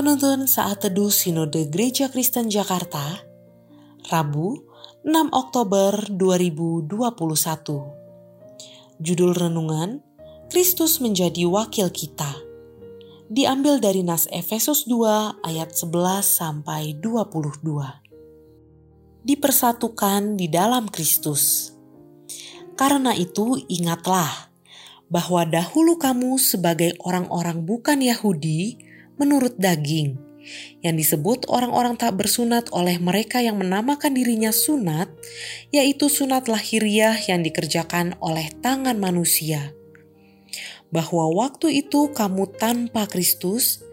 Penuntun Saat Teduh Sinode Gereja Kristen Jakarta, Rabu 6 Oktober 2021. Judul Renungan, Kristus Menjadi Wakil Kita. Diambil dari Nas Efesus 2 ayat 11 sampai 22. Dipersatukan di dalam Kristus. Karena itu ingatlah bahwa dahulu kamu sebagai orang-orang bukan Yahudi, menurut daging, yang disebut orang-orang tak bersunat oleh mereka yang menamakan dirinya sunat, yaitu sunat lahiriah yang dikerjakan oleh tangan manusia. Bahwa waktu itu kamu tanpa Kristus,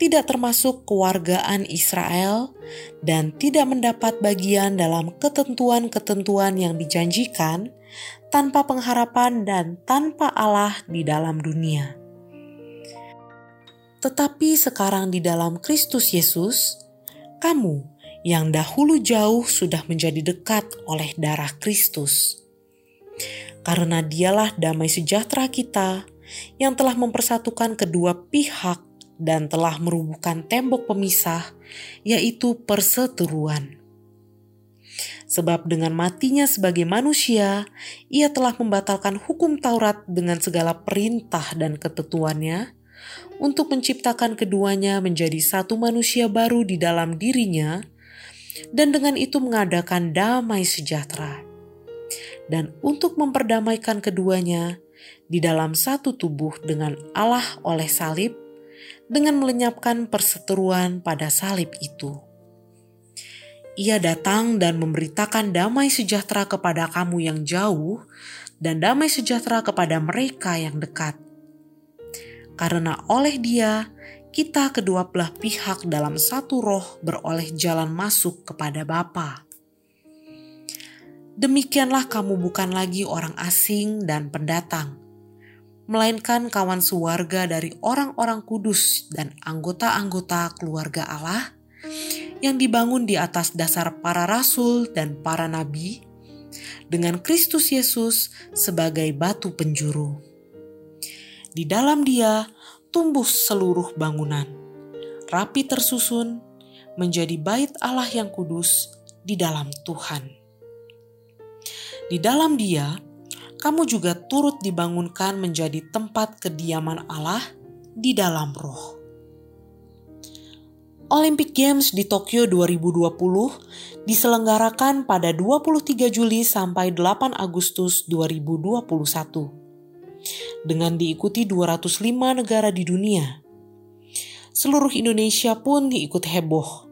tidak termasuk kewargaan Israel, dan tidak mendapat bagian dalam ketentuan-ketentuan yang dijanjikan, tanpa pengharapan dan tanpa Allah di dalam dunia. Tetapi sekarang di dalam Kristus Yesus, kamu yang dahulu jauh sudah menjadi dekat oleh darah Kristus. Karena dialah damai sejahtera kita yang telah mempersatukan kedua pihak dan telah merubuhkan tembok pemisah, yaitu perseteruan. Sebab dengan matinya sebagai manusia, ia telah membatalkan hukum Taurat dengan segala perintah dan ketentuannya, untuk menciptakan keduanya menjadi satu manusia baru di dalam dirinya, dan dengan itu mengadakan damai sejahtera. Dan untuk memperdamaikan keduanya di dalam satu tubuh dengan Allah oleh salib, dengan melenyapkan perseteruan pada salib itu. Ia datang dan memberitakan damai sejahtera kepada kamu yang jauh, dan damai sejahtera kepada mereka yang dekat karena oleh Dia kita kedua belah pihak dalam satu roh beroleh jalan masuk kepada Bapa. Demikianlah kamu bukan lagi orang asing dan pendatang, melainkan kawan sewarga dari orang-orang kudus dan anggota-anggota keluarga Allah yang dibangun di atas dasar para rasul dan para nabi, dengan Kristus Yesus sebagai batu penjuru. Di dalam dia tumbuh seluruh bangunan, rapi tersusun menjadi bait Allah yang kudus di dalam Tuhan. Di dalam dia, kamu juga turut dibangunkan menjadi tempat kediaman Allah di dalam roh. Olympic Games di Tokyo 2020 diselenggarakan pada 23 Juli sampai 8 Agustus 2021 dengan diikuti 205 negara di dunia. Seluruh Indonesia pun diikut heboh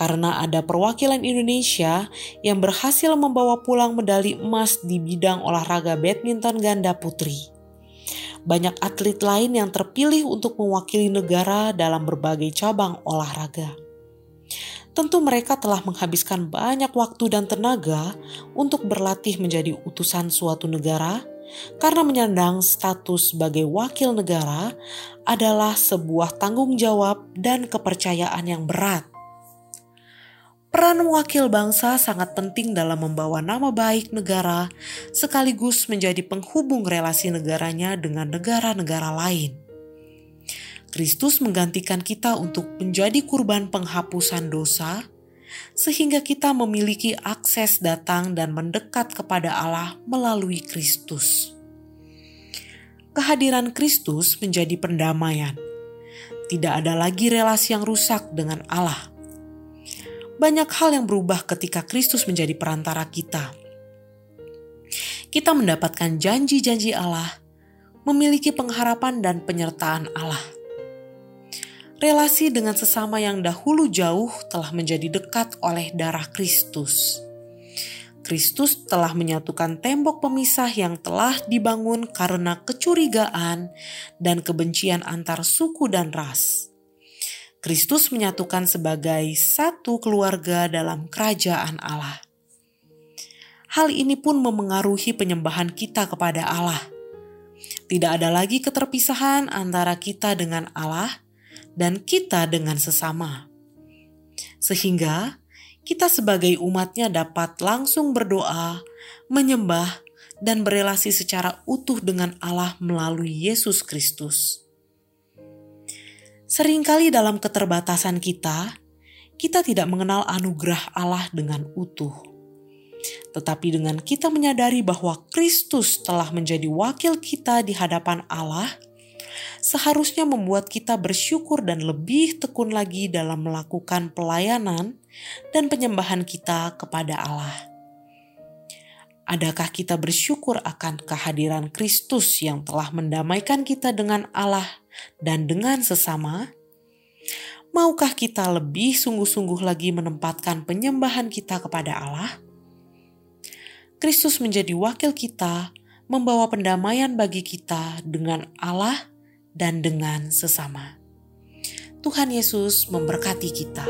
karena ada perwakilan Indonesia yang berhasil membawa pulang medali emas di bidang olahraga badminton ganda putri. Banyak atlet lain yang terpilih untuk mewakili negara dalam berbagai cabang olahraga. Tentu mereka telah menghabiskan banyak waktu dan tenaga untuk berlatih menjadi utusan suatu negara karena menyandang status sebagai wakil negara adalah sebuah tanggung jawab dan kepercayaan yang berat. Peran wakil bangsa sangat penting dalam membawa nama baik negara, sekaligus menjadi penghubung relasi negaranya dengan negara-negara lain. Kristus menggantikan kita untuk menjadi kurban penghapusan dosa sehingga kita memiliki akses datang dan mendekat kepada Allah melalui Kristus. Kehadiran Kristus menjadi pendamaian. Tidak ada lagi relasi yang rusak dengan Allah. Banyak hal yang berubah ketika Kristus menjadi perantara kita. Kita mendapatkan janji-janji Allah, memiliki pengharapan dan penyertaan Allah relasi dengan sesama yang dahulu jauh telah menjadi dekat oleh darah Kristus. Kristus telah menyatukan tembok pemisah yang telah dibangun karena kecurigaan dan kebencian antar suku dan ras. Kristus menyatukan sebagai satu keluarga dalam kerajaan Allah. Hal ini pun memengaruhi penyembahan kita kepada Allah. Tidak ada lagi keterpisahan antara kita dengan Allah dan kita dengan sesama. Sehingga kita sebagai umatnya dapat langsung berdoa, menyembah, dan berelasi secara utuh dengan Allah melalui Yesus Kristus. Seringkali dalam keterbatasan kita, kita tidak mengenal anugerah Allah dengan utuh. Tetapi dengan kita menyadari bahwa Kristus telah menjadi wakil kita di hadapan Allah, seharusnya membuat kita bersyukur dan lebih tekun lagi dalam melakukan pelayanan dan penyembahan kita kepada Allah. Adakah kita bersyukur akan kehadiran Kristus yang telah mendamaikan kita dengan Allah dan dengan sesama? Maukah kita lebih sungguh-sungguh lagi menempatkan penyembahan kita kepada Allah? Kristus menjadi wakil kita, membawa pendamaian bagi kita dengan Allah dan dengan sesama. Tuhan Yesus memberkati kita.